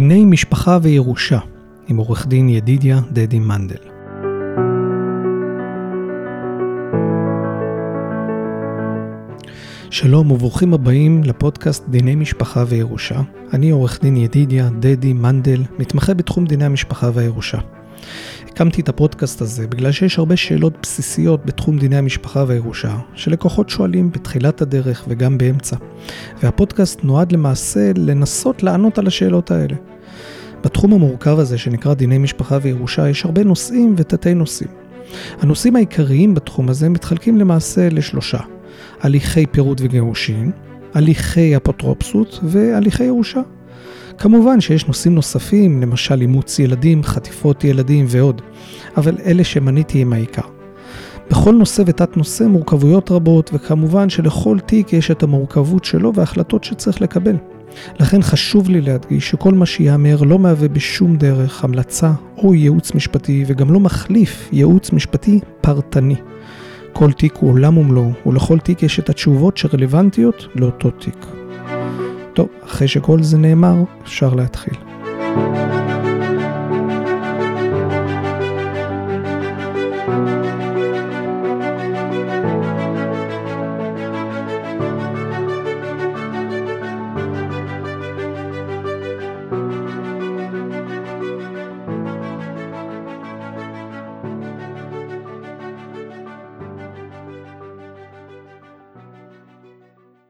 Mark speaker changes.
Speaker 1: משפחה וירושה, עם עורך דין ידידיה דדי מנדל. שלום וברוכים הבאים לפודקאסט דיני משפחה וירושה. אני עורך דין ידידיה דדי מנדל, מתמחה בתחום דיני המשפחה והירושה. הקמתי את הפודקאסט הזה בגלל שיש הרבה שאלות בסיסיות בתחום דיני המשפחה והירושה, שלקוחות שואלים בתחילת הדרך וגם באמצע. והפודקאסט נועד למעשה לנסות לענות על השאלות האלה. בתחום המורכב הזה שנקרא דיני משפחה וירושה יש הרבה נושאים ותתי נושאים. הנושאים העיקריים בתחום הזה מתחלקים למעשה לשלושה: הליכי פירוד וגירושין, הליכי אפוטרופסות והליכי ירושה. כמובן שיש נושאים נוספים, למשל אימוץ ילדים, חטיפות ילדים ועוד, אבל אלה שמניתי הם העיקר. בכל נושא ותת נושא מורכבויות רבות, וכמובן שלכל תיק יש את המורכבות שלו וההחלטות שצריך לקבל. לכן חשוב לי להדגיש שכל מה שייאמר לא מהווה בשום דרך המלצה או ייעוץ משפטי, וגם לא מחליף ייעוץ משפטי פרטני. כל תיק הוא עולם ומלואו, ולכל תיק יש את התשובות שרלוונטיות לאותו תיק. טוב, אחרי שכל זה נאמר, אפשר להתחיל.